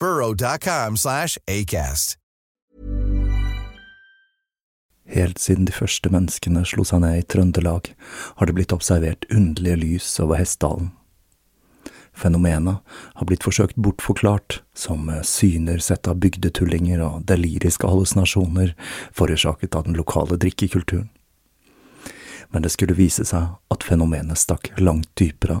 burrow.com slash ACAST. Helt siden de første menneskene slo seg ned i Trøndelag, har det blitt observert underlige lys over Hessdalen. Fenomenet har blitt forsøkt bortforklart som syner sett av bygdetullinger og deliriske hallusinasjoner forårsaket av den lokale drikkekulturen. Men det skulle vise seg at fenomenet stakk langt dypere,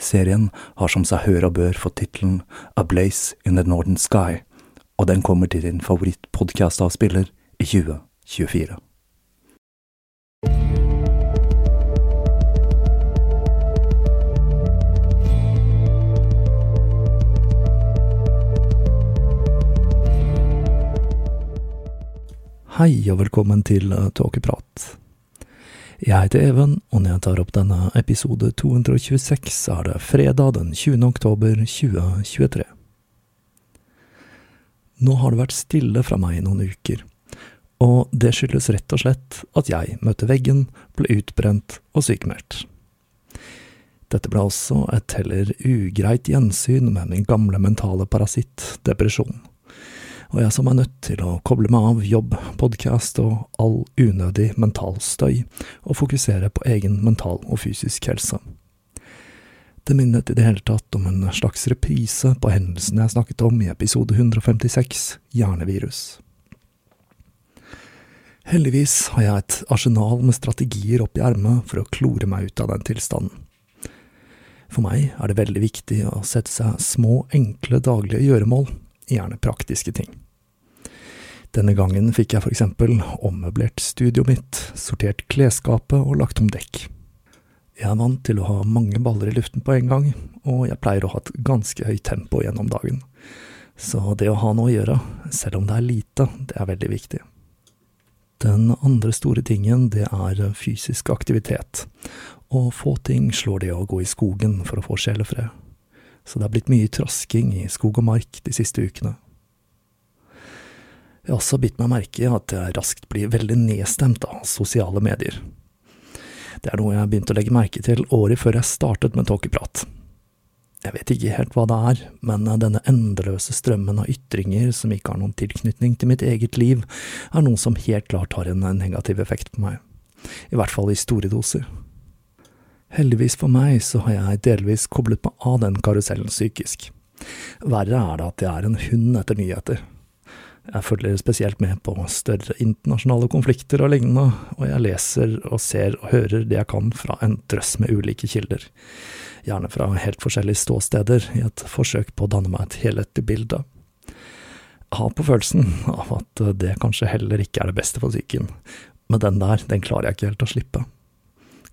Serien har som seg hør og bør fått tittelen A Blaze in the Northern Sky, og den kommer til din favorittpodkastavspiller i 2024. Hei og velkommen til Tåkeprat. Jeg heter Even, og når jeg tar opp denne episode 226, så er det fredag den 20. oktober 2023. Nå har det vært stille fra meg i noen uker, og det skyldes rett og slett at jeg møtte veggen, ble utbrent og sykemeldt. Dette ble også et heller ugreit gjensyn med min gamle mentale parasitt, depresjon og jeg som er nødt til å koble meg av jobb, podkast og all unødig mental støy, og fokusere på egen mental og fysisk helse. Det minnet i det hele tatt om en slags reprise på hendelsene jeg snakket om i episode 156, hjernevirus. Heldigvis har jeg et arsenal med strategier opp i ermet for å klore meg ut av den tilstanden. For meg er det veldig viktig å sette seg små, enkle daglige gjøremål gjerne praktiske ting. Denne gangen fikk jeg for eksempel ommøblert studioet mitt, sortert klesskapet og lagt om dekk. Jeg er vant til å ha mange baller i luften på en gang, og jeg pleier å ha et ganske høyt tempo gjennom dagen. Så det å ha noe å gjøre, selv om det er lite, det er veldig viktig. Den andre store tingen, det er fysisk aktivitet, og få ting slår det å gå i skogen for å få sjelefred så det er blitt mye trasking i skog og mark de siste ukene. Jeg har også bitt meg merke i at jeg raskt blir veldig nedstemt av sosiale medier. Det er noe jeg begynte å legge merke til året før jeg startet med tåkeprat. Jeg vet ikke helt hva det er, men denne endeløse strømmen av ytringer som ikke har noen tilknytning til mitt eget liv, er noe som helt klart har en negativ effekt på meg. I hvert fall i store doser. Heldigvis for meg så har jeg delvis koblet meg av den karusellen psykisk. Verre er det at jeg er en hund etter nyheter. Jeg følger spesielt med på større internasjonale konflikter og lignende, og jeg leser og ser og hører det jeg kan fra en drøss med ulike kilder, gjerne fra helt forskjellige ståsteder, i et forsøk på å danne meg et helhetlig bilde. Jeg har på følelsen av at det kanskje heller ikke er det beste for psyken, Men den der, den klarer jeg ikke helt å slippe.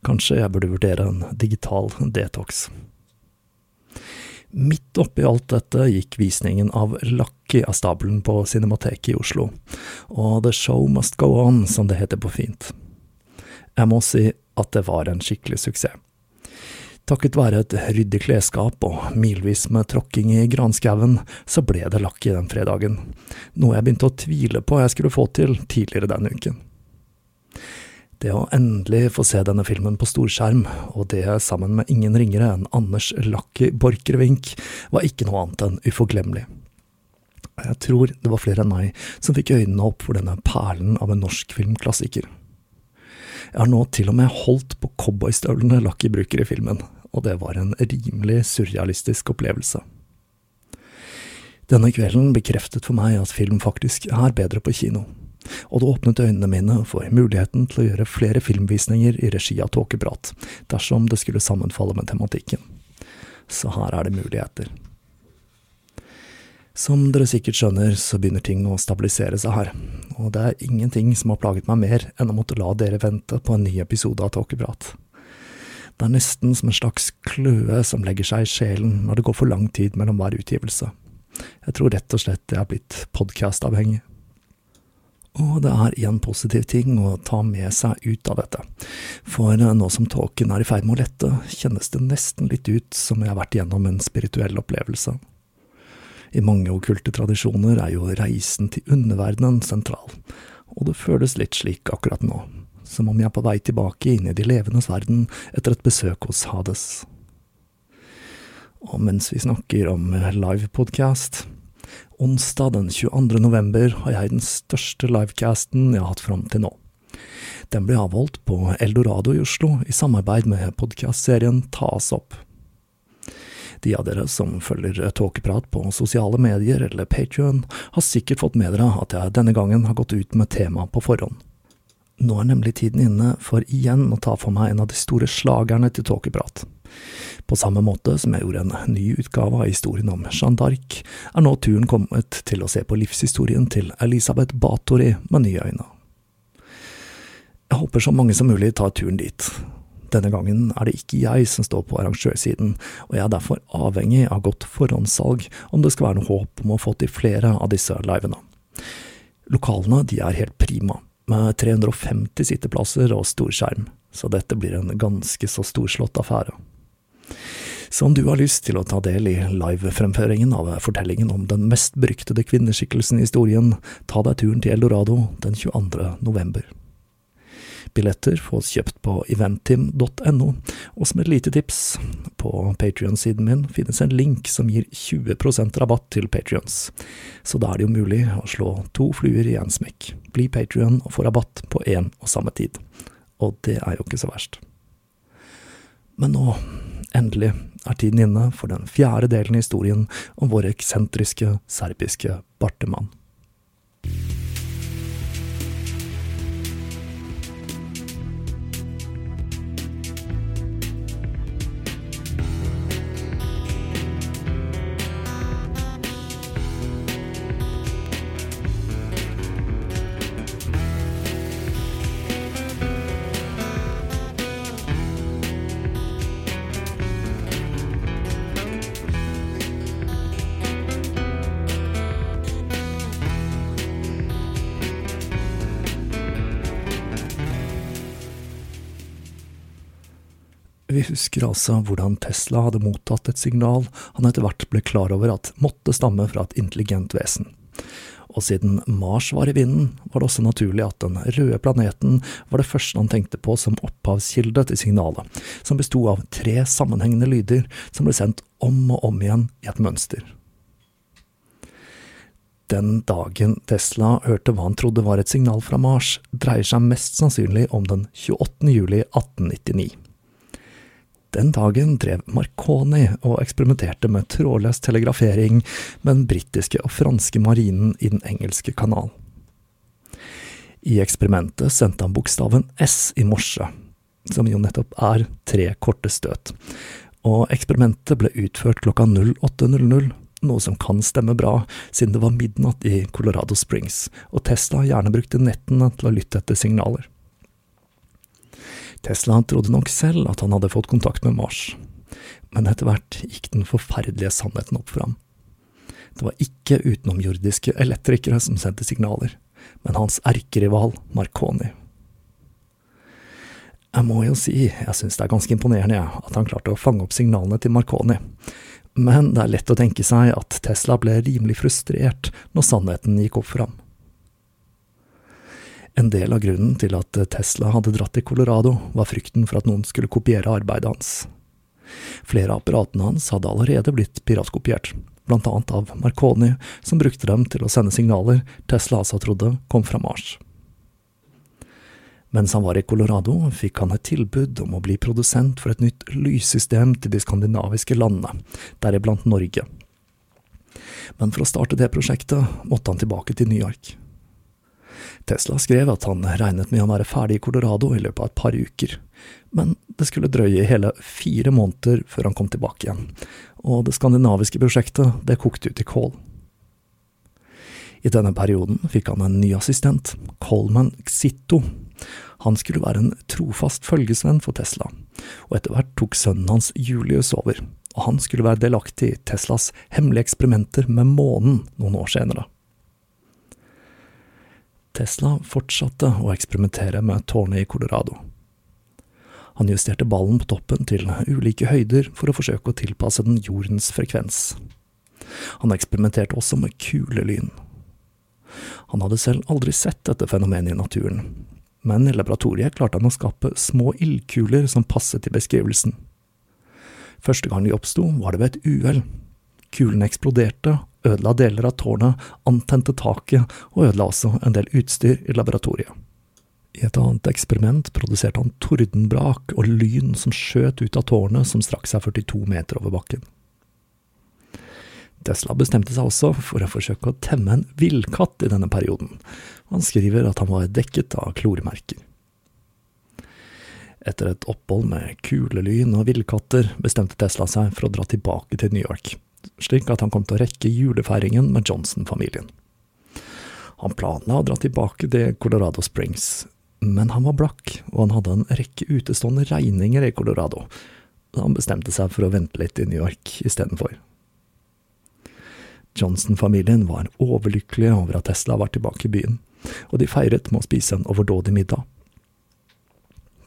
Kanskje jeg burde vurdere en digital detox. Midt oppi alt dette gikk visningen av Lucky av stabelen på Cinemateket i Oslo, og The Show Must Go On, som det heter på fint. Jeg må si at det var en skikkelig suksess. Takket være et ryddig klesskap og milvis med tråkking i granskauen, så ble det Lucky den fredagen, noe jeg begynte å tvile på jeg skulle få til tidligere denne uken. Det å endelig få se denne filmen på storskjerm, og det sammen med ingen ringere enn Anders Lakki Borchgrevink, var ikke noe annet enn uforglemmelig. Jeg tror det var flere enn meg som fikk øynene opp for denne perlen av en norsk filmklassiker. Jeg har nå til og med holdt på cowboystøvlene Lakki bruker i filmen, og det var en rimelig surrealistisk opplevelse. Denne kvelden bekreftet for meg at film faktisk er bedre på kino og det åpnet øynene mine for muligheten til å gjøre flere filmvisninger i regi av Tåkeprat, dersom det skulle sammenfalle med tematikken. Så her er det muligheter. Som dere sikkert skjønner, så begynner ting å stabilisere seg her, og det er ingenting som har plaget meg mer enn å måtte la dere vente på en ny episode av Tåkeprat. Det er nesten som en slags kløe som legger seg i sjelen når det går for lang tid mellom hver utgivelse. Jeg tror rett og slett jeg er blitt podkastavhengig. Og det er én positiv ting å ta med seg ut av dette, for nå som tåken er i ferd med å lette, kjennes det nesten litt ut som jeg har vært gjennom en spirituell opplevelse. I mange okkulte tradisjoner er jo reisen til underverdenen sentral, og det føles litt slik akkurat nå, som om jeg er på vei tilbake inn i de levendes verden etter et besøk hos Hades. Og mens vi snakker om livepodkast, Onsdag den 22. november har jeg den største livecasten jeg har hatt fram til nå. Den ble avholdt på Eldorado i Oslo i samarbeid med podkastserien Tas opp. De av dere som følger Tåkeprat på sosiale medier eller Patrion, har sikkert fått med dere at jeg denne gangen har gått ut med tema på forhånd. Nå er nemlig tiden inne for igjen å ta for meg en av de store slagerne til Tåkeprat. På samme måte som jeg gjorde en ny utgave av historien om Jeanne d'Arc, er nå turen kommet til å se på livshistorien til Elisabeth Bathory med nye øyne. Jeg håper så mange som mulig tar turen dit. Denne gangen er det ikke jeg som står på arrangørsiden, og jeg er derfor avhengig av godt forhåndssalg om det skal være noe håp om å få til flere av disse livene. Lokalene de er helt prima, med 350 sitteplasser og storskjerm, så dette blir en ganske så storslått affære. Så om du har lyst til å ta del i livefremføringen av fortellingen om den mest beryktede kvinneskikkelsen i historien, ta deg turen til Eldorado den 22. november. Billetter fås kjøpt på eventim.no, og som et lite tips, på Patrion-siden min finnes en link som gir 20% rabatt til patrions, så da er det jo mulig å slå to fluer i én smekk, bli patrion og få rabatt på én og samme tid. Og det er jo ikke så verst. Men nå Endelig er tiden inne for den fjerde delen i historien om vår eksentriske serbiske bartemann. Vi husker altså hvordan Tesla hadde mottatt et signal han etter hvert ble klar over at måtte stamme fra et intelligent vesen. Og siden Mars var i vinden, var det også naturlig at den røde planeten var det første han tenkte på som opphavskilde til signalet, som besto av tre sammenhengende lyder som ble sendt om og om igjen i et mønster. Den dagen Tesla hørte hva han trodde var et signal fra Mars, dreier seg mest sannsynlig om den 28. juli 1899. Den dagen drev Marconi og eksperimenterte med trådløs telegrafering med den britiske og franske marinen i Den engelske kanal. I eksperimentet sendte han bokstaven S i morse, som jo nettopp er tre korte støt, og eksperimentet ble utført klokka 08.00, noe som kan stemme bra, siden det var midnatt i Colorado Springs, og Tesla gjerne brukte nettene til å lytte etter signaler. Tesla trodde nok selv at han hadde fått kontakt med Mars, men etter hvert gikk den forferdelige sannheten opp for ham. Det var ikke utenomjordiske elektrikere som sendte signaler, men hans erkerival Marconi. Jeg må jo si jeg synes det er ganske imponerende at han klarte å fange opp signalene til Marconi, men det er lett å tenke seg at Tesla ble rimelig frustrert når sannheten gikk opp for ham. En del av grunnen til at Tesla hadde dratt til Colorado, var frykten for at noen skulle kopiere arbeidet hans. Flere av apparatene hans hadde allerede blitt piratkopiert, blant annet av Marconi, som brukte dem til å sende signaler Tesla altså trodde kom fra Mars. Mens han var i Colorado, fikk han et tilbud om å bli produsent for et nytt lyssystem til de skandinaviske landene, deriblant Norge. Men for å starte det prosjektet måtte han tilbake til New York. Tesla skrev at han regnet med å være ferdig i Colorado i løpet av et par uker, men det skulle drøye hele fire måneder før han kom tilbake igjen, og det skandinaviske prosjektet det kokte ut i kål. I denne perioden fikk han en ny assistent, Coleman Xitto. Han skulle være en trofast følgesvenn for Tesla, og etter hvert tok sønnen hans Julius over, og han skulle være delaktig i Teslas hemmelige eksperimenter med månen noen år senere. Tesla fortsatte å eksperimentere med tårnet i Colorado. Han justerte ballen på toppen til ulike høyder for å forsøke å tilpasse den jordens frekvens. Han eksperimenterte også med kulelyn. Han hadde selv aldri sett dette fenomenet i naturen, men i laboratoriet klarte han å skape små ildkuler som passet til beskrivelsen. Første gang de oppsto, var det ved et uhell. Kulene eksploderte, ødela deler av tårnet, antente taket og ødela også en del utstyr i laboratoriet. I et annet eksperiment produserte han tordenbrak og lyn som skjøt ut av tårnet som strakk seg 42 meter over bakken. Tesla bestemte seg også for å forsøke å temme en villkatt i denne perioden. Han skriver at han var dekket av klormerker. Etter et opphold med kulelyn og villkatter bestemte Tesla seg for å dra tilbake til New York slik at han kom til å rekke julefeiringen med Johnson-familien. Han planla å dra tilbake til Colorado Springs, men han var blakk, og han hadde en rekke utestående regninger i Colorado, han bestemte seg for å vente litt i New York istedenfor. Johnson-familien var overlykkelige over at Tesla var tilbake i byen, og de feiret med å spise en overdådig middag.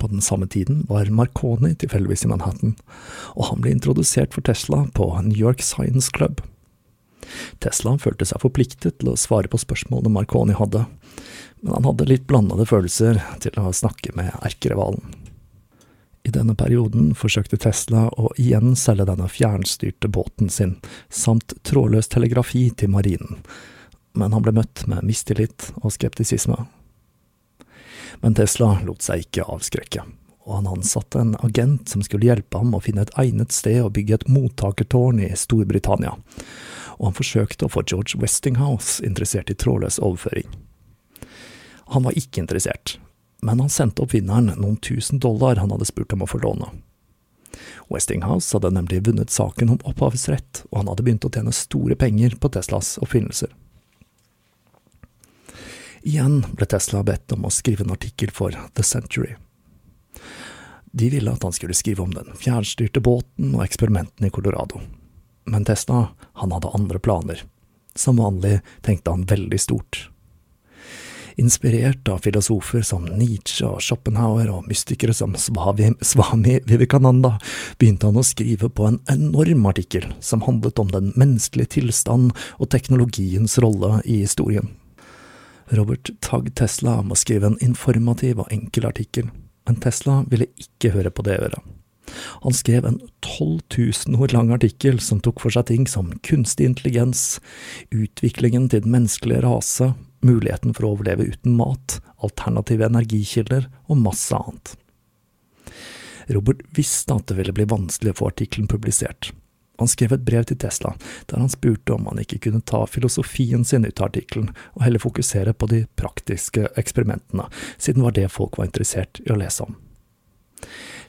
På den samme tiden var Marconi tilfeldigvis i Manhattan, og han ble introdusert for Tesla på New York Science Club. Tesla følte seg forpliktet til å svare på spørsmålene Marconi hadde, men han hadde litt blandede følelser til å snakke med erkerivalen. I denne perioden forsøkte Tesla å igjen selge denne fjernstyrte båten sin, samt trådløs telegrafi til marinen, men han ble møtt med mistillit og skeptisisme. Men Tesla lot seg ikke avskrekke, og han ansatte en agent som skulle hjelpe ham å finne et egnet sted å bygge et mottakertårn i Storbritannia, og han forsøkte å få George Westinghouse interessert i trådløs overføring. Han var ikke interessert, men han sendte oppfinneren noen tusen dollar han hadde spurt om å få låne. Westinghouse hadde nemlig vunnet saken om opphavsrett, og han hadde begynt å tjene store penger på Teslas oppfinnelser. Igjen ble Tesla bedt om å skrive en artikkel for The Century. De ville at han skulle skrive om den fjernstyrte båten og eksperimentene i Colorado. Men Tesla, han hadde andre planer. Som vanlig tenkte han veldig stort. Inspirert av filosofer som Nietzsche og Schopenhauer og mystikere som Swami, Swami Vivekananda, begynte han å skrive på en enorm artikkel som handlet om den menneskelige tilstand og teknologiens rolle i historien. Robert Tagg Tesla om å skrive en informativ og enkel artikkel, men Tesla ville ikke høre på det øret. Han skrev en 12 000 ord lang artikkel som tok for seg ting som kunstig intelligens, utviklingen til den menneskelige rase, muligheten for å overleve uten mat, alternative energikilder og masse annet. Robert visste at det ville bli vanskelig å få artikkelen publisert, han skrev et brev til Tesla, der han spurte om han ikke kunne ta filosofien sin ut av artikkelen, og heller fokusere på de praktiske eksperimentene, siden det var det folk var interessert i å lese om.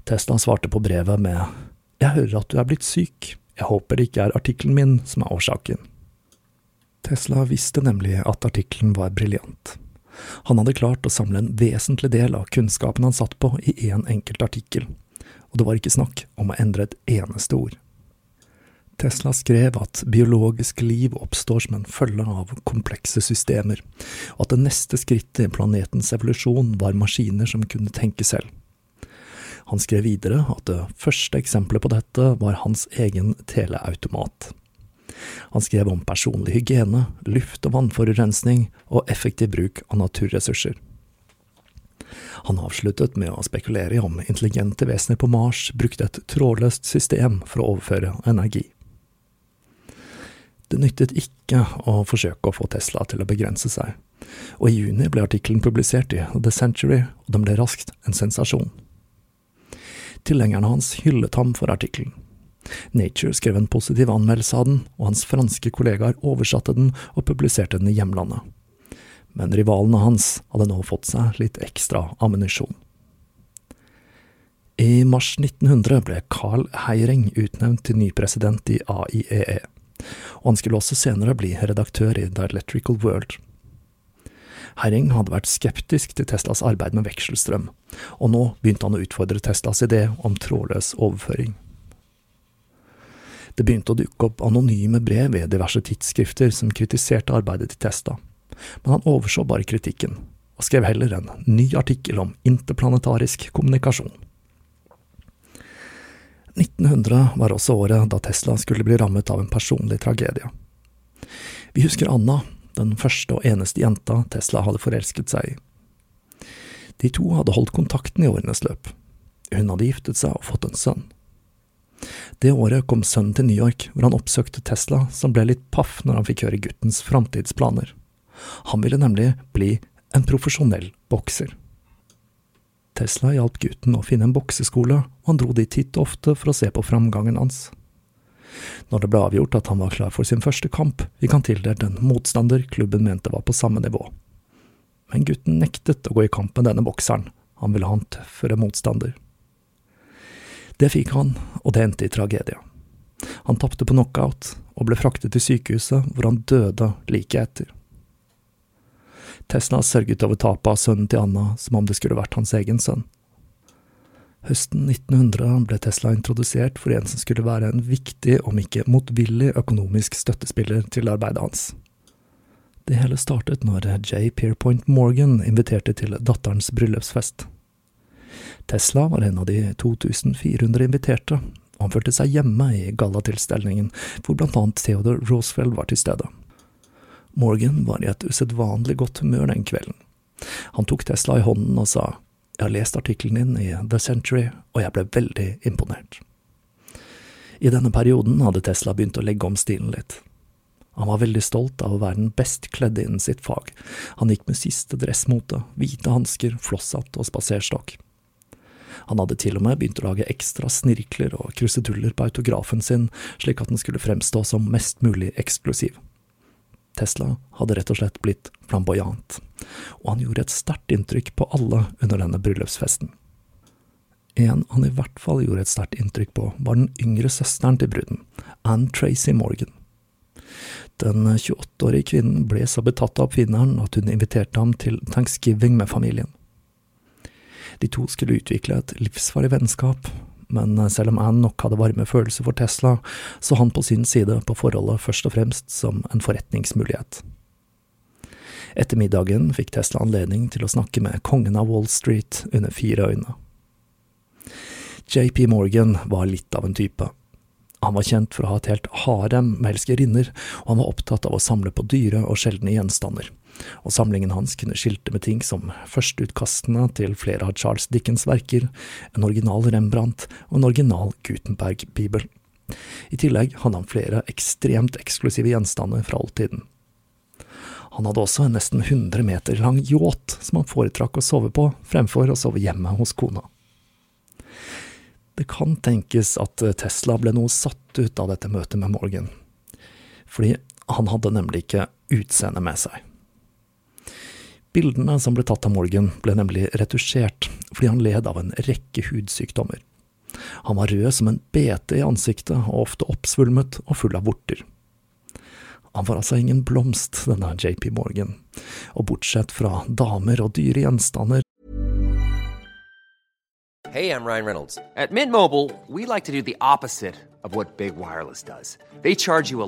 Tesla svarte på brevet med Jeg hører at du er blitt syk, jeg håper det ikke er artikkelen min som er årsaken. Tesla visste nemlig at artikkelen var briljant. Han hadde klart å samle en vesentlig del av kunnskapen han satt på i én en enkelt artikkel, og det var ikke snakk om å endre et eneste ord. Tesla skrev at biologisk liv oppstår som en følge av komplekse systemer, og at det neste skrittet i planetens evolusjon var maskiner som kunne tenke selv. Han skrev videre at det første eksempelet på dette var hans egen teleautomat. Han skrev om personlig hygiene, luft- og vannforurensning og effektiv bruk av naturressurser. Han avsluttet med å spekulere i om intelligente vesener på Mars brukte et trådløst system for å overføre energi. Det nyttet ikke å forsøke å få Tesla til å begrense seg, og i juni ble artikkelen publisert i The Century, og den ble raskt en sensasjon. Tilhengerne hans hyllet ham for artikkelen. Nature skrev en positiv anmeldelse av den, og hans franske kollegaer oversatte den og publiserte den i hjemlandet. Men rivalene hans hadde nå fått seg litt ekstra ammunisjon. I mars 1900 ble Carl Heiring utnevnt til ny president i AIEE og han skulle også senere bli redaktør i The Electrical World. Herring hadde vært skeptisk til Teslas arbeid med vekselstrøm, og nå begynte han å utfordre Teslas idé om trådløs overføring. Det begynte å dukke opp anonyme brev i diverse tidsskrifter som kritiserte arbeidet til Testa, men han overså bare kritikken, og skrev heller en ny artikkel om interplanetarisk kommunikasjon. 1900 var også året da Tesla skulle bli rammet av en personlig tragedie. Vi husker Anna, den første og eneste jenta Tesla hadde forelsket seg i. De to hadde holdt kontakten i årenes løp. Hun hadde giftet seg og fått en sønn. Det året kom sønnen til New York, hvor han oppsøkte Tesla, som ble litt paff når han fikk høre guttens framtidsplaner. Han ville nemlig bli en profesjonell bokser. Tesla hjalp gutten å finne en bokseskole, og han dro dit titt og ofte for å se på framgangen hans. Når det ble avgjort at han var klar for sin første kamp, fikk han tildelt en motstander klubben mente var på samme nivå. Men gutten nektet å gå i kamp med denne bokseren, han ville ha en tøffere motstander. Det fikk han, og det endte i tragedie. Han tapte på knockout og ble fraktet til sykehuset, hvor han døde like etter. Tesla sørget over tapet av sønnen til Anna som om det skulle vært hans egen sønn. Høsten 1900 ble Tesla introdusert for en som skulle være en viktig, om ikke motvillig, økonomisk støttespiller til arbeidet hans. Det hele startet når J. Pierpoint Morgan inviterte til datterens bryllupsfest. Tesla var en av de 2400 inviterte, og han følte seg hjemme i gallatilstelningen, hvor blant annet Theodore Roosevelt var til stede. Morgan var i et usedvanlig godt humør den kvelden. Han tok Tesla i hånden og sa jeg har lest artikkelen din i The Century, og jeg ble veldig imponert. I denne perioden hadde Tesla begynt å legge om stilen litt. Han var veldig stolt av å være den best kledde innen sitt fag. Han gikk med siste dressmote, hvite hansker, flosshatt og spaserstokk. Han hadde til og med begynt å lage ekstra snirkler og kruseduller på autografen sin, slik at den skulle fremstå som mest mulig eksklusiv. Tesla hadde rett og slett blitt flamboyant, og han gjorde et sterkt inntrykk på alle under denne bryllupsfesten. En han i hvert fall gjorde et sterkt inntrykk på, var den yngre søsteren til bruden, Anne Tracy Morgan. Den 28-årige kvinnen ble så betatt av oppfinneren at hun inviterte ham til thanksgiving med familien. De to skulle utvikle et livsfarlig vennskap, men eh, selv om Anne nok hadde varme følelser for Tesla, så han på sin side på forholdet først og fremst som en forretningsmulighet. Etter middagen fikk Tesla anledning til å snakke med kongen av Wall Street under fire øyne. JP Morgan var litt av en type. Han var kjent for å ha et helt harem med elskerinner, og han var opptatt av å samle på dyre og sjeldne gjenstander og samlingen hans kunne skilte med ting som førsteutkastene til flere av Charles Dickens' verker, en original Rembrandt og en original Gutenberg-bibel. I tillegg hadde han flere ekstremt eksklusive gjenstander fra oldtiden. Han hadde også en nesten 100 meter lang yacht som han foretrakk å sove på, fremfor å sove hjemme hos kona. Det kan tenkes at Tesla ble noe satt ut av dette møtet med Morgan, fordi han hadde nemlig ikke utseendet med seg. Bildene som ble tatt av Morgan, ble nemlig retusjert fordi han led av en rekke hudsykdommer. Han var rød som en bete i ansiktet og ofte oppsvulmet og full av vorter. Han var altså ingen blomst, denne JP Morgan, og bortsett fra damer og dyre gjenstander Hey, I'm Ryan Reynolds. At Mint Mobile, we like to do the opposite of Big Wireless does. They charge you a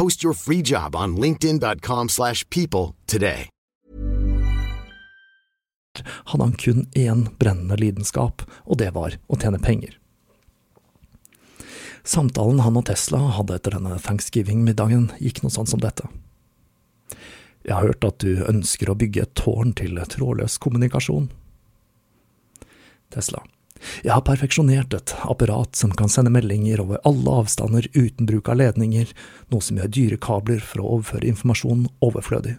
Post your free job on linkedin.com/people slash people today. hadde han kun én brennende lidenskap, og det var å tjene penger. Samtalen han og Tesla hadde etter denne thanksgiving-middagen, gikk noe sånn som dette. Jeg har hørt at du ønsker å bygge et tårn til trådløs kommunikasjon. Tesla. Jeg har perfeksjonert et apparat som kan sende meldinger over alle avstander uten bruk av ledninger, noe som gjør dyre kabler for å overføre informasjon overflødig.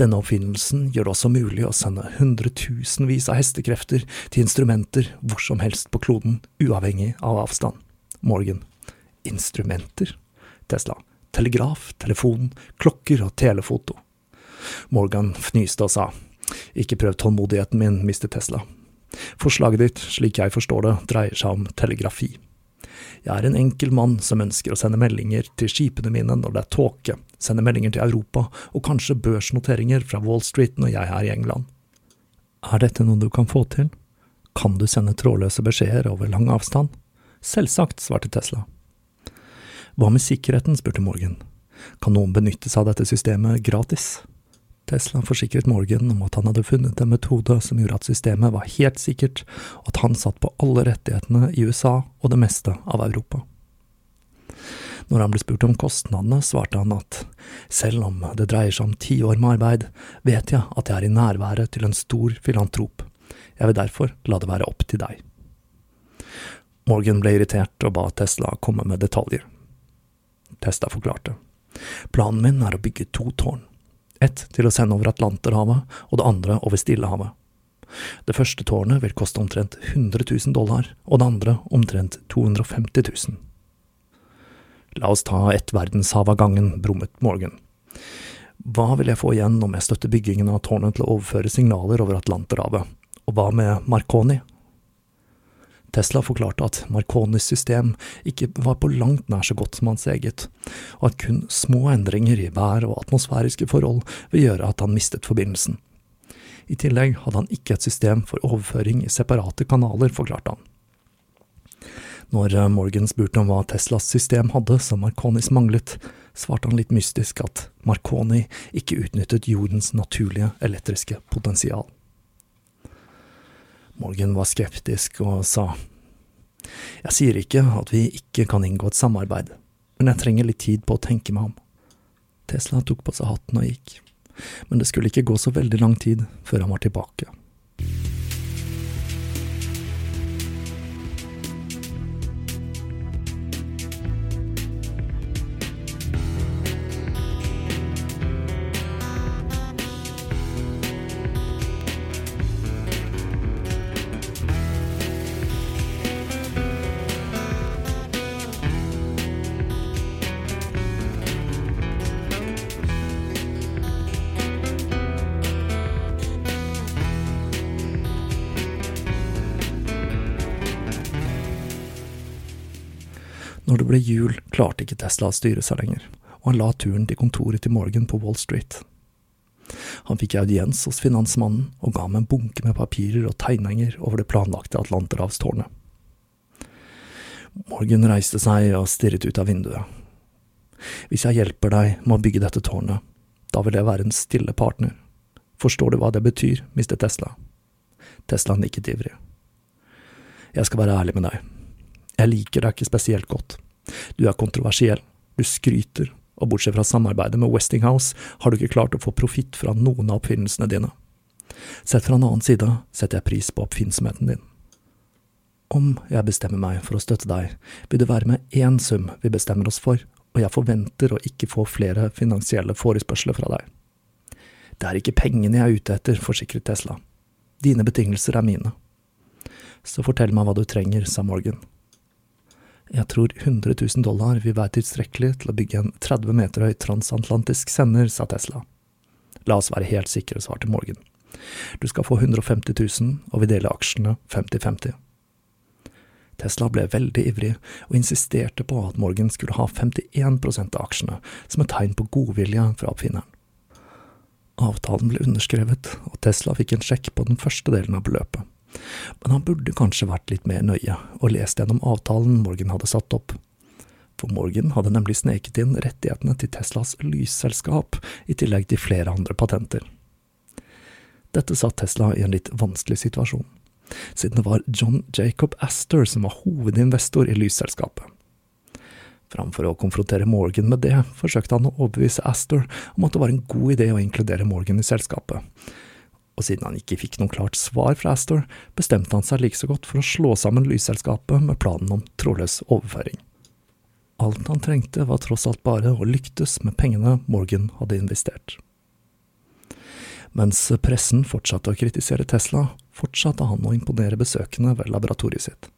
Denne oppfinnelsen gjør det også mulig å sende hundretusenvis av hestekrefter til instrumenter hvor som helst på kloden, uavhengig av avstand. Morgan. Instrumenter? Tesla. Telegraf, telefon, klokker og telefoto. Morgan fnyste og sa. Ikke prøv tålmodigheten min, Mr. Tesla. Forslaget ditt, slik jeg forstår det, dreier seg om telegrafi. Jeg er en enkel mann som ønsker å sende meldinger til skipene mine når det er tåke, sende meldinger til Europa og kanskje børsnoteringer fra Wall Street når jeg er i England. Er dette noe du kan få til? Kan du sende trådløse beskjeder over lang avstand? Selvsagt, svarte Tesla. Hva med sikkerheten, spurte Morgan. Kan noen benytte seg av dette systemet gratis? Tesla forsikret Morgan om at han hadde funnet en metode som gjorde at systemet var helt sikkert, og at han satt på alle rettighetene i USA og det meste av Europa. Når han ble spurt om kostnadene, svarte han at selv om det dreier seg om ti år med arbeid, vet jeg at jeg er i nærværet til en stor filantrop. Jeg vil derfor la det være opp til deg. Morgan ble irritert og ba Tesla komme med detaljer. Tesla forklarte. Planen min er å bygge to tårn. Ett til å sende over Atlanterhavet, og det andre over Stillehavet. Det første tårnet vil koste omtrent 100 000 dollar, og det andre omtrent 250 000. La oss ta ett verdenshav av gangen, brummet Morgan. Hva vil jeg få igjen om jeg støtter byggingen av tårnet til å overføre signaler over Atlanterhavet, og hva med Marconi? Tesla forklarte at Marconis system ikke var på langt nær så godt som hans eget, og at kun små endringer i vær og atmosfæriske forhold vil gjøre at han mistet forbindelsen. I tillegg hadde han ikke et system for overføring i separate kanaler, forklarte han. Når Morgan spurte om hva Teslas system hadde som Marconis manglet, svarte han litt mystisk at Marconi ikke utnyttet jordens naturlige elektriske potensial. Morgan var skeptisk og sa Jeg sier ikke at vi ikke kan inngå et samarbeid, men jeg trenger litt tid på å tenke meg om. Tesla tok på seg hatten og gikk, men det skulle ikke gå så veldig lang tid før han var tilbake. Klarte ikke Tesla å styre seg lenger, og han la turen til kontoret til Morgan på Wall Street. Han fikk audiens hos finansmannen og ga ham en bunke med papirer og tegninger over det planlagte Atlanterhavstårnet. Morgan reiste seg og stirret ut av vinduet. Hvis jeg hjelper deg med å bygge dette tårnet, da vil jeg være en stille partner. Forstår du hva det betyr, Mr. Tesla? Tesla nikket ivrig. Jeg skal være ærlig med deg. Jeg liker deg ikke spesielt godt. Du er kontroversiell, du skryter, og bortsett fra samarbeidet med Westinghouse har du ikke klart å få profitt fra noen av oppfinnelsene dine. Sett fra en annen side setter jeg pris på oppfinnsomheten din. Om jeg bestemmer meg for å støtte deg, vil det være med én sum vi bestemmer oss for, og jeg forventer å ikke få flere finansielle forespørsler fra deg. Det er ikke pengene jeg er ute etter, forsikret Tesla. Dine betingelser er mine. Så fortell meg hva du trenger, sa Morgan. Jeg tror 100 000 dollar vil være tilstrekkelig til å bygge en 30 meter høy transatlantisk sender, sa Tesla. La oss være helt sikre, svarte Morgan. Du skal få 150 000, og vi deler aksjene 50-50. Tesla ble veldig ivrig, og insisterte på at Morgan skulle ha 51 av aksjene, som et tegn på godvilje fra oppfinneren. Avtalen ble underskrevet, og Tesla fikk en sjekk på den første delen av beløpet. Men han burde kanskje vært litt mer nøye og lest gjennom avtalen Morgan hadde satt opp. For Morgan hadde nemlig sneket inn rettighetene til Teslas lysselskap, i tillegg til flere andre patenter. Dette satt Tesla i en litt vanskelig situasjon, siden det var John Jacob Astor som var hovedinvestor i lysselskapet. Framfor å konfrontere Morgan med det, forsøkte han å overbevise Astor om at det var en god idé å inkludere Morgan i selskapet. Og siden han ikke fikk noe klart svar fra Astor, bestemte han seg like så godt for å slå sammen lysselskapet med planen om trådløs overføring. Alt han trengte var tross alt bare å lyktes med pengene Morgan hadde investert. Mens pressen fortsatte å kritisere Tesla, fortsatte han å imponere besøkende ved laboratoriet sitt.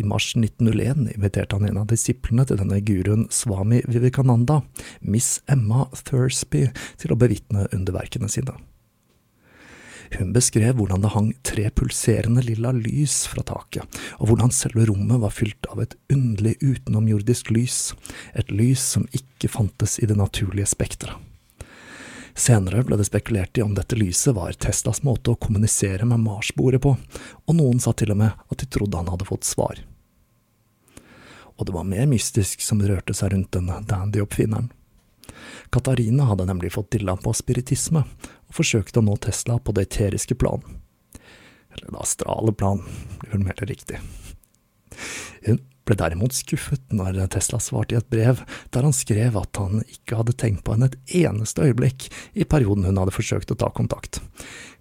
I mars 1901 inviterte han en av disiplene til denne guruen Swami Vivekananda, Miss Emma Thursby, til å bevitne underverkene sine. Hun beskrev hvordan det hang tre pulserende lilla lys fra taket, og hvordan selve rommet var fylt av et underlig utenomjordisk lys, et lys som ikke fantes i det naturlige spekteret. Senere ble det spekulert i om dette lyset var Teslas måte å kommunisere med Mars-bordet på, og noen sa til og med at de trodde han hadde fått svar. Og det var mer mystisk som rørte seg rundt den dandy-oppfinneren. Katarina hadde nemlig fått dilla på spiritisme, og forsøkte å nå Tesla på det eteriske plan. Eller det astrale plan, blir vel mer riktig. Hun ble derimot skuffet når Tesla svarte i et brev der han skrev at han ikke hadde tenkt på henne et eneste øyeblikk i perioden hun hadde forsøkt å ta kontakt.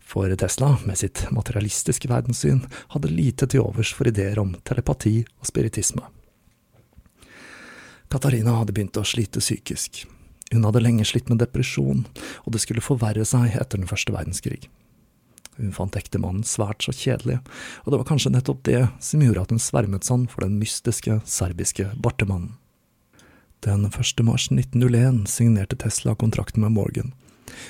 For Tesla, med sitt materialistiske verdenssyn, hadde lite til overs for ideer om telepati og spiritisme. Katarina hadde begynt å slite psykisk. Hun hadde lenge slitt med depresjon, og det skulle forverre seg etter den første verdenskrig. Hun fant ektemannen svært så kjedelig, og det var kanskje nettopp det som gjorde at hun svermet sånn for den mystiske serbiske bartemannen. Den 1. mars 1901 signerte Tesla kontrakten med Morgan,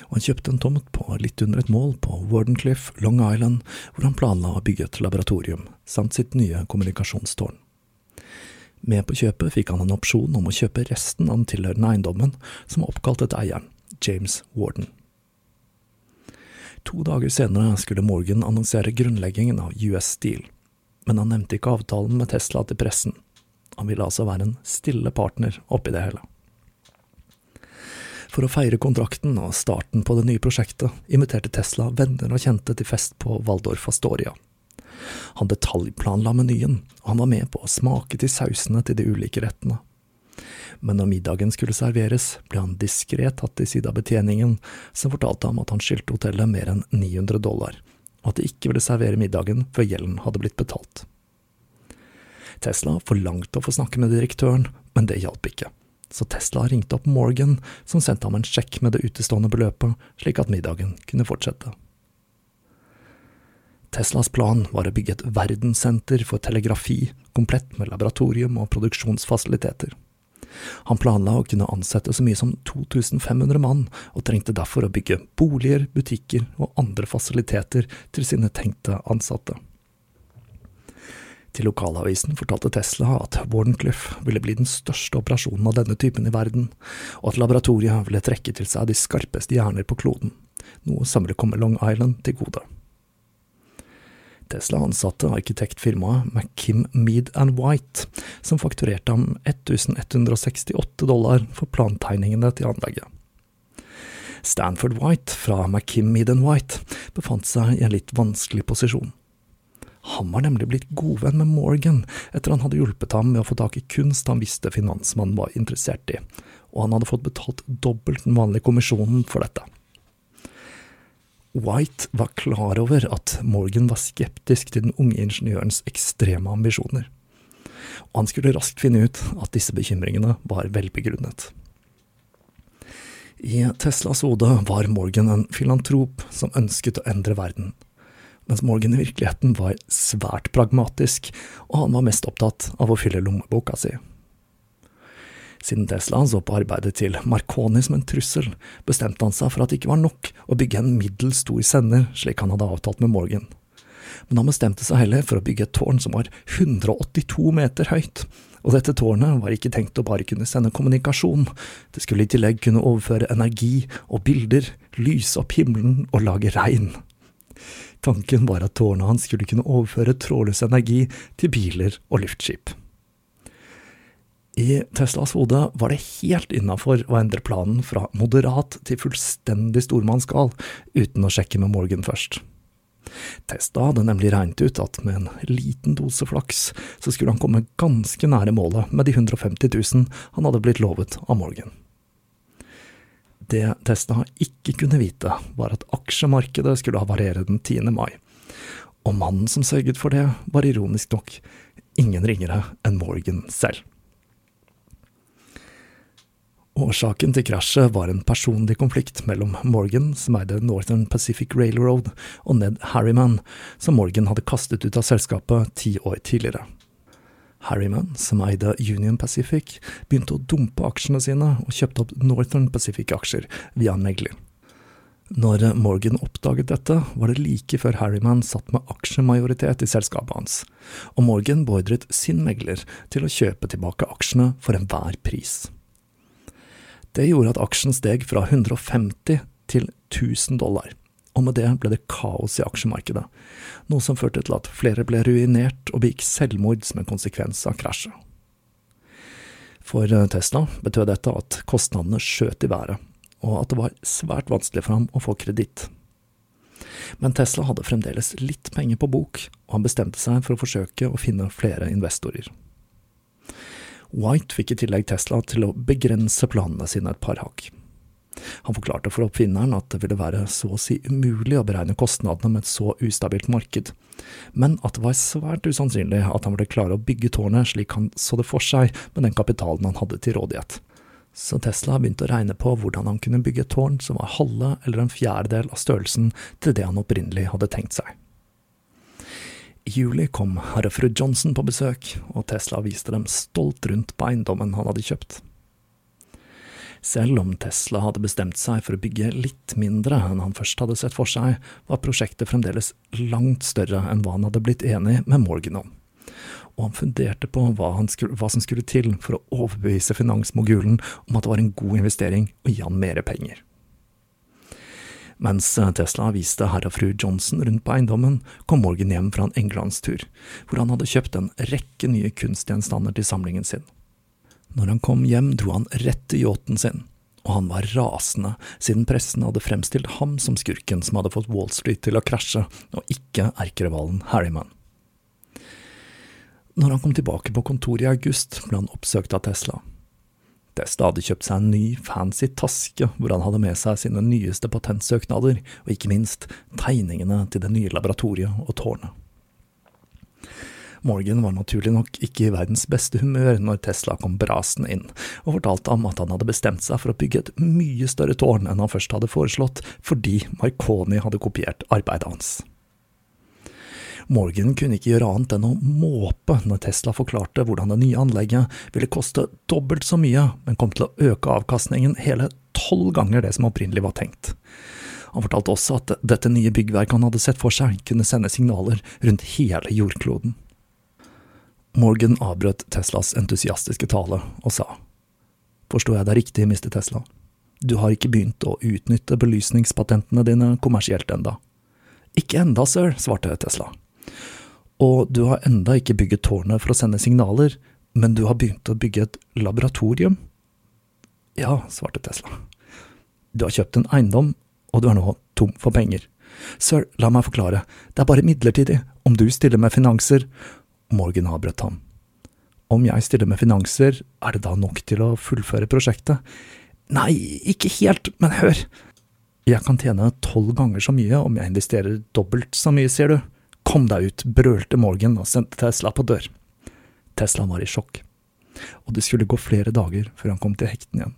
og han kjøpte en tomt på litt under et mål på Wardencliff, Long Island, hvor han planla å bygge et laboratorium, samt sitt nye kommunikasjonstårn. Med på kjøpet fikk han en opsjon om å kjøpe resten av den tilhørende eiendommen, som var oppkalt etter eieren, James Warden. To dager senere skulle Morgan annonsere grunnleggingen av US Steel, men han nevnte ikke avtalen med Tesla til pressen. Han ville altså være en stille partner oppi det hele. For å feire kontrakten og starten på det nye prosjektet inviterte Tesla venner og kjente til fest på Waldorf Astoria. Han detaljplanla menyen, og han var med på å smake til sausene til de ulike rettene men når middagen skulle serveres, ble han diskré tatt til side av betjeningen, som fortalte ham at han skyldte hotellet mer enn 900 dollar, og at de ikke ville servere middagen før gjelden hadde blitt betalt. Tesla forlangte å få snakke med direktøren, men det hjalp ikke, så Tesla ringte opp Morgan, som sendte ham en sjekk med det utestående beløpet, slik at middagen kunne fortsette. Teslas plan var å bygge et verdenssenter for telegrafi, komplett med laboratorium og produksjonsfasiliteter. Han planla å kunne ansette så mye som 2500 mann, og trengte derfor å bygge boliger, butikker og andre fasiliteter til sine tenkte ansatte. Til lokalavisen fortalte Tesla at Wardenclyffe ville bli den største operasjonen av denne typen i verden, og at laboratoriet ville trekke til seg de skarpeste hjerner på kloden, noe som ville komme Long Island til gode. Tesla ansatte arkitektfirmaet McKim Mead White, som fakturerte ham 1168 dollar for plantegningene til anlegget. Stanford White fra McKim Mead White befant seg i en litt vanskelig posisjon. Han var nemlig blitt godvenn med Morgan etter han hadde hjulpet ham med å få tak i kunst han visste finansmannen var interessert i, og han hadde fått betalt dobbelt den vanlige kommisjonen for dette. White var klar over at Morgan var skeptisk til den unge ingeniørens ekstreme ambisjoner, og han skulle raskt finne ut at disse bekymringene var velbegrunnet. I Teslas hode var Morgan en filantrop som ønsket å endre verden, mens Morgan i virkeligheten var svært pragmatisk, og han var mest opptatt av å fylle lommeboka si. Siden Tesla så på arbeidet til Marconi som en trussel, bestemte han seg for at det ikke var nok å bygge en middels stor sender, slik han hadde avtalt med Morgan. Men han bestemte seg heller for å bygge et tårn som var 182 meter høyt, og dette tårnet var ikke tenkt å bare kunne sende kommunikasjon, det skulle i tillegg kunne overføre energi og bilder, lyse opp himmelen og lage regn. Tanken var at tårnet hans skulle kunne overføre trådløs energi til biler og luftskip. I Teslas hode var det helt innafor å endre planen fra moderat til fullstendig stormannsgal, uten å sjekke med Morgan først. Tesla hadde nemlig regnet ut at med en liten dose flaks, så skulle han komme ganske nære målet med de 150 000 han hadde blitt lovet av Morgan. Det Tesla ikke kunne vite, var at aksjemarkedet skulle havarere den 10. mai, og mannen som sørget for det, var ironisk nok ingen ringere enn Morgan selv. Årsaken til krasjet var en personlig konflikt mellom Morgan, som eide Northern Pacific Railroad, og Ned Harriman, som Morgan hadde kastet ut av selskapet ti år tidligere. Harriman, som eide Union Pacific, begynte å dumpe aksjene sine og kjøpte opp Northern Pacific-aksjer via en megler. Når Morgan oppdaget dette, var det like før Harriman satt med aksjemajoritet i selskapet hans, og Morgan beordret sin megler til å kjøpe tilbake aksjene for enhver pris. Det gjorde at aksjen steg fra 150 til 1000 dollar, og med det ble det kaos i aksjemarkedet, noe som førte til at flere ble ruinert og begikk selvmord som en konsekvens av krasjet. For Tesla betød dette at kostnadene skjøt i været, og at det var svært vanskelig for ham å få kreditt. Men Tesla hadde fremdeles litt penger på bok, og han bestemte seg for å forsøke å finne flere investorer. White fikk i tillegg Tesla til å begrense planene sine et par hakk. Han forklarte for oppfinneren at det ville være så å si umulig å beregne kostnadene med et så ustabilt marked, men at det var svært usannsynlig at han ville klare å bygge tårnet slik han så det for seg med den kapitalen han hadde til rådighet. Så Tesla begynte å regne på hvordan han kunne bygge et tårn som var halve eller en fjerdedel av størrelsen til det han opprinnelig hadde tenkt seg. I juli kom herr fru Johnson på besøk, og Tesla viste dem stolt rundt på eiendommen han hadde kjøpt. Selv om Tesla hadde bestemt seg for å bygge litt mindre enn han først hadde sett for seg, var prosjektet fremdeles langt større enn hva han hadde blitt enig med Morgan om, og han funderte på hva, skulle, hva som skulle til for å overbevise finansmogulen om at det var en god investering å gi han mere penger. Mens Tesla viste herr og fru Johnson rundt på eiendommen, kom Morgan hjem fra en englandstur, hvor han hadde kjøpt en rekke nye kunstgjenstander til samlingen sin. Når han kom hjem, dro han rett til yachten sin, og han var rasende, siden pressen hadde fremstilt ham som skurken som hadde fått Wall Street til å krasje, og ikke erkerivalen Harryman. Når han kom tilbake på kontoret i august, ble han oppsøkt av Tesla. Hadde kjøpt seg en ny, fancy taske hvor han hadde med seg sine nyeste patentsøknader, og ikke minst tegningene til det nye laboratoriet og tårnet. Morgan var naturlig nok ikke i verdens beste humør når Tesla kom brasende inn, og fortalte ham at han hadde bestemt seg for å bygge et mye større tårn enn han først hadde foreslått, fordi Marconi hadde kopiert arbeidet hans. Morgan kunne ikke gjøre annet enn å måpe når Tesla forklarte hvordan det nye anlegget ville koste dobbelt så mye, men kom til å øke avkastningen hele tolv ganger det som opprinnelig var tenkt. Han fortalte også at dette nye byggverket han hadde sett for seg, kunne sende signaler rundt hele jordkloden. Morgan avbrøt Teslas entusiastiske tale og sa, Forstår jeg deg riktig, Mr. Tesla? Du har ikke begynt å utnytte belysningspatentene dine kommersielt enda. Ikke enda, sir, svarte Tesla. Og du har enda ikke bygget tårnet for å sende signaler, men du har begynt å bygge et laboratorium? Ja, svarte Tesla. Du har kjøpt en eiendom, og du er nå tom for penger. Sir, la meg forklare, det er bare midlertidig, om du stiller med finanser… Morgan avbrøt ham. Om jeg stiller med finanser, er det da nok til å fullføre prosjektet? Nei, ikke helt, men hør. Jeg kan tjene tolv ganger så mye om jeg investerer dobbelt så mye, sier du. Kom deg ut, brølte Morgan og sendte Tesla på dør. Tesla var i sjokk, og det skulle gå flere dager før han kom til hekten igjen.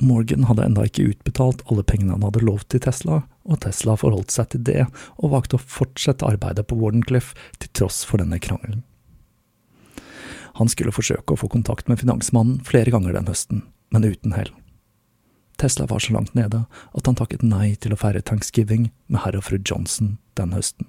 Morgan hadde enda ikke utbetalt alle pengene han hadde lovt til Tesla, og Tesla forholdt seg til det og valgte å fortsette arbeidet på Wardencliff til tross for denne krangelen. Han skulle forsøke å få kontakt med finansmannen flere ganger den høsten, men uten hell. Tesla var så langt nede at han takket nei til å feire thanksgiving med herr og fru Johnson den høsten.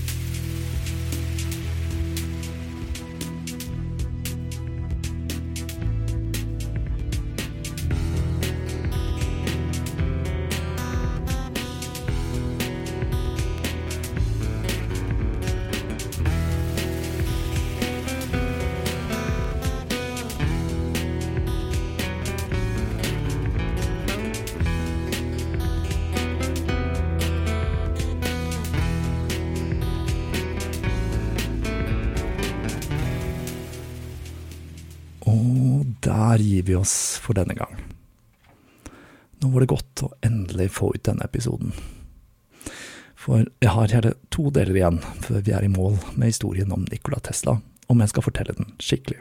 vi oss for denne gang. Nå var det godt å endelig få ut denne episoden. For jeg har hele to deler igjen før vi er i mål med historien om Nikola Tesla, om jeg skal fortelle den skikkelig.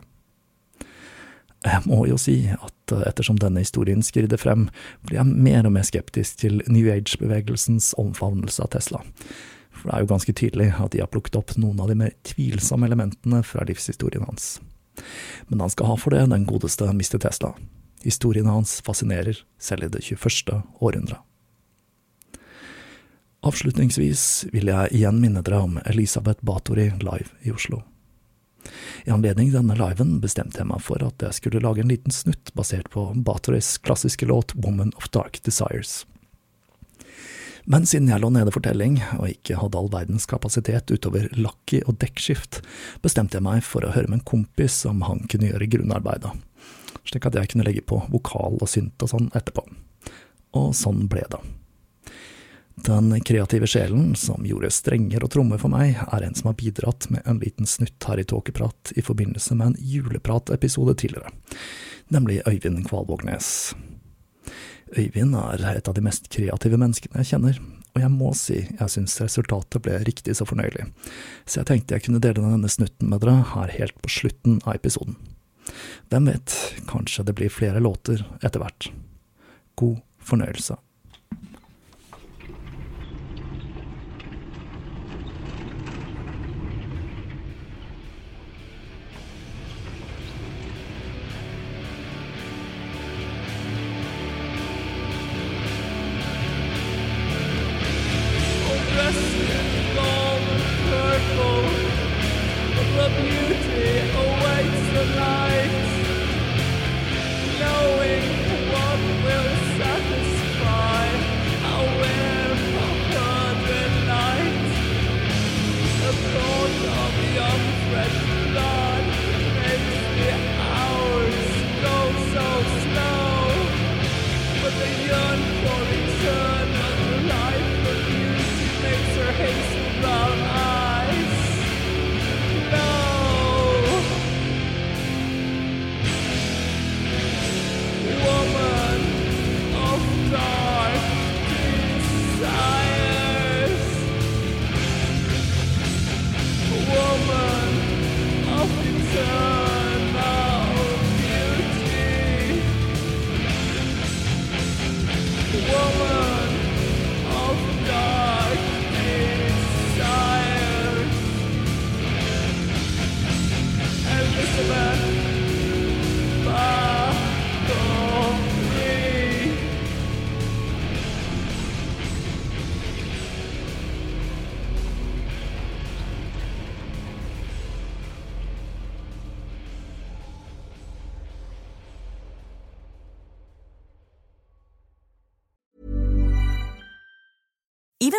Jeg må jo si at ettersom denne historien skrider frem, blir jeg mer og mer skeptisk til New Age-bevegelsens omfavnelse av Tesla. For det er jo ganske tydelig at de har plukket opp noen av de mer tvilsomme elementene fra livshistorien hans. Men han skal ha for det, den godeste Mr. Tesla. Historien hans fascinerer, selv i det 21. århundret. Avslutningsvis vil jeg igjen minne dere om Elisabeth Batory live i Oslo. I anledning denne liven bestemte jeg meg for at jeg skulle lage en liten snutt basert på Batorys klassiske låt Woman of Dark Desires. Men siden jeg lå nede for telling, og ikke hadde all verdens kapasitet utover lakki og dekkskift, bestemte jeg meg for å høre med en kompis om han kunne gjøre grunnarbeidet, slik at jeg kunne legge på vokal og synt og sånn etterpå. Og sånn ble det. Den kreative sjelen som gjorde strenger og trommer for meg, er en som har bidratt med en liten snutt her i Tåkeprat i forbindelse med en julepratepisode tidligere, nemlig Øyvind Kvalvågnes. Øyvind er et av de mest kreative menneskene jeg kjenner, og jeg må si jeg syns resultatet ble riktig så fornøyelig, så jeg tenkte jeg kunne dele denne snutten med dere her helt på slutten av episoden. Hvem vet, kanskje det blir flere låter etter hvert. God fornøyelse.